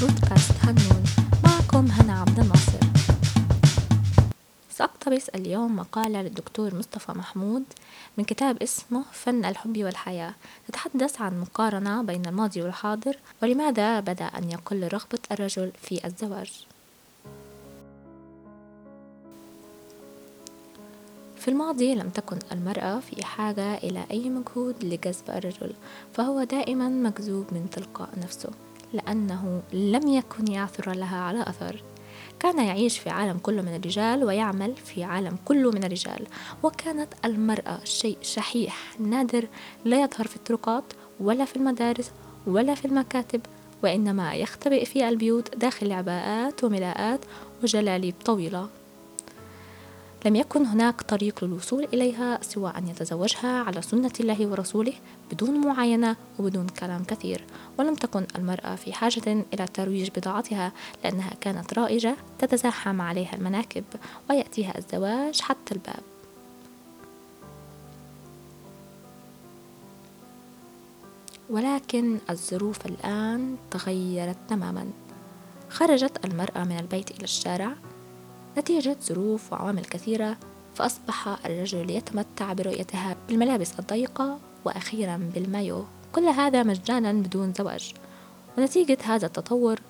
بودكاست هنون. معكم هنا عبد الناصر. سأقتبس اليوم مقالة للدكتور مصطفى محمود من كتاب اسمه فن الحب والحياة. تتحدث عن مقارنة بين الماضي والحاضر ولماذا بدأ أن يقل رغبة الرجل في الزواج؟ في الماضي لم تكن المرأة في حاجة إلى أي مجهود لجذب الرجل فهو دائما مجذوب من تلقاء نفسه. لأنه لم يكن يعثر لها على أثر. كان يعيش في عالم كله من الرجال ويعمل في عالم كله من الرجال. وكانت المرأة شيء شحيح نادر لا يظهر في الطرقات ولا في المدارس ولا في المكاتب وإنما يختبئ في البيوت داخل عباءات وملاءات وجلاليب طويلة. لم يكن هناك طريق للوصول إليها سوى أن يتزوجها على سنة الله ورسوله بدون معاينة وبدون كلام كثير ولم تكن المرأة في حاجة إلى ترويج بضاعتها لأنها كانت رائجة تتزاحم عليها المناكب ويأتيها الزواج حتى الباب. ولكن الظروف الآن تغيرت تماما. خرجت المرأة من البيت إلى الشارع نتيجة ظروف وعوامل كثيرة فأصبح الرجل يتمتع برؤيتها بالملابس الضيقة وأخيرا بالمايو. كل هذا مجانا بدون زواج ونتيجة هذا التطور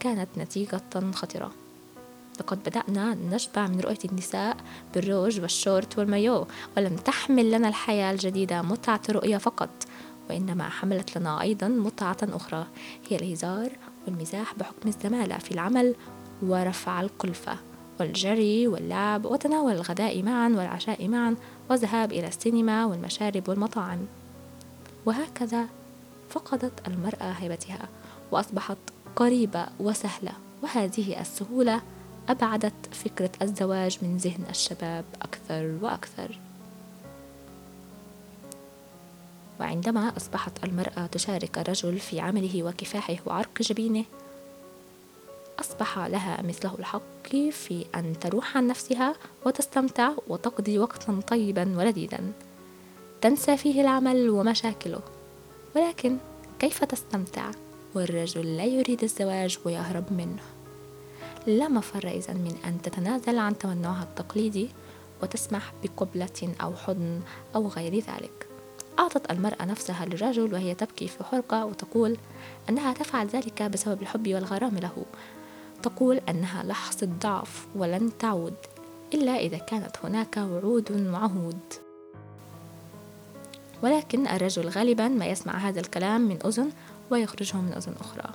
كانت نتيجة خطرة لقد بدأنا نشبع من رؤية النساء بالروج والشورت والمايو ولم تحمل لنا الحياة الجديدة متعة الرؤية فقط وإنما حملت لنا أيضا متعة أخرى هي الهزار والمزاح بحكم الزمالة في العمل ورفع الكلفة والجري واللعب وتناول الغداء معا والعشاء معا والذهاب إلى السينما والمشارب والمطاعم. وهكذا فقدت المرأة هيبتها وأصبحت قريبة وسهلة وهذه السهولة أبعدت فكرة الزواج من ذهن الشباب أكثر وأكثر. وعندما أصبحت المرأة تشارك الرجل في عمله وكفاحه وعرق جبينه أصبح لها مثله الحق في أن تروح عن نفسها وتستمتع وتقضي وقتا طيبا ولذيذا. تنسى فيه العمل ومشاكله. ولكن كيف تستمتع؟ والرجل لا يريد الزواج ويهرب منه. لا مفر إذا من أن تتنازل عن تمنعها التقليدي وتسمح بقبلة أو حضن أو غير ذلك. أعطت المرأة نفسها للرجل وهي تبكي في حرقة وتقول أنها تفعل ذلك بسبب الحب والغرام له. تقول أنها لحظة ضعف ولن تعود إلا إذا كانت هناك وعود وعهود. ولكن الرجل غالبا ما يسمع هذا الكلام من أذن ويخرجه من أذن أخرى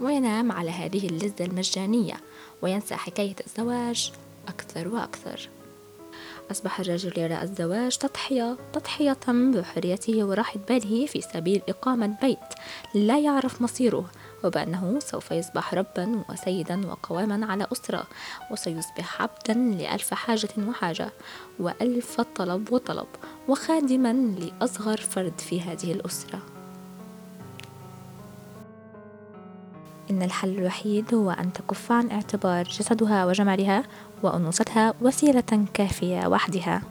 وينام على هذه اللذة المجانية وينسى حكاية الزواج أكثر وأكثر. أصبح الرجل يرى الزواج تضحية تضحية بحريته وراحة باله في سبيل إقامة بيت لا يعرف مصيره وبأنه سوف يصبح ربا وسيدا وقواما على أسرة وسيصبح عبدا لألف حاجة وحاجة وألف طلب وطلب وخادما لأصغر فرد في هذه الأسرة. إن الحل الوحيد هو أن تكف عن اعتبار جسدها وجمالها وأنوثتها وسيلة كافية وحدها.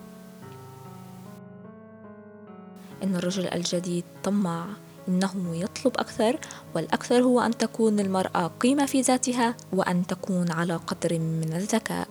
إن الرجل الجديد طماع إنه يطلب أكثر والأكثر هو أن تكون المرأة قيمة في ذاتها وأن تكون على قدر من الذكاء.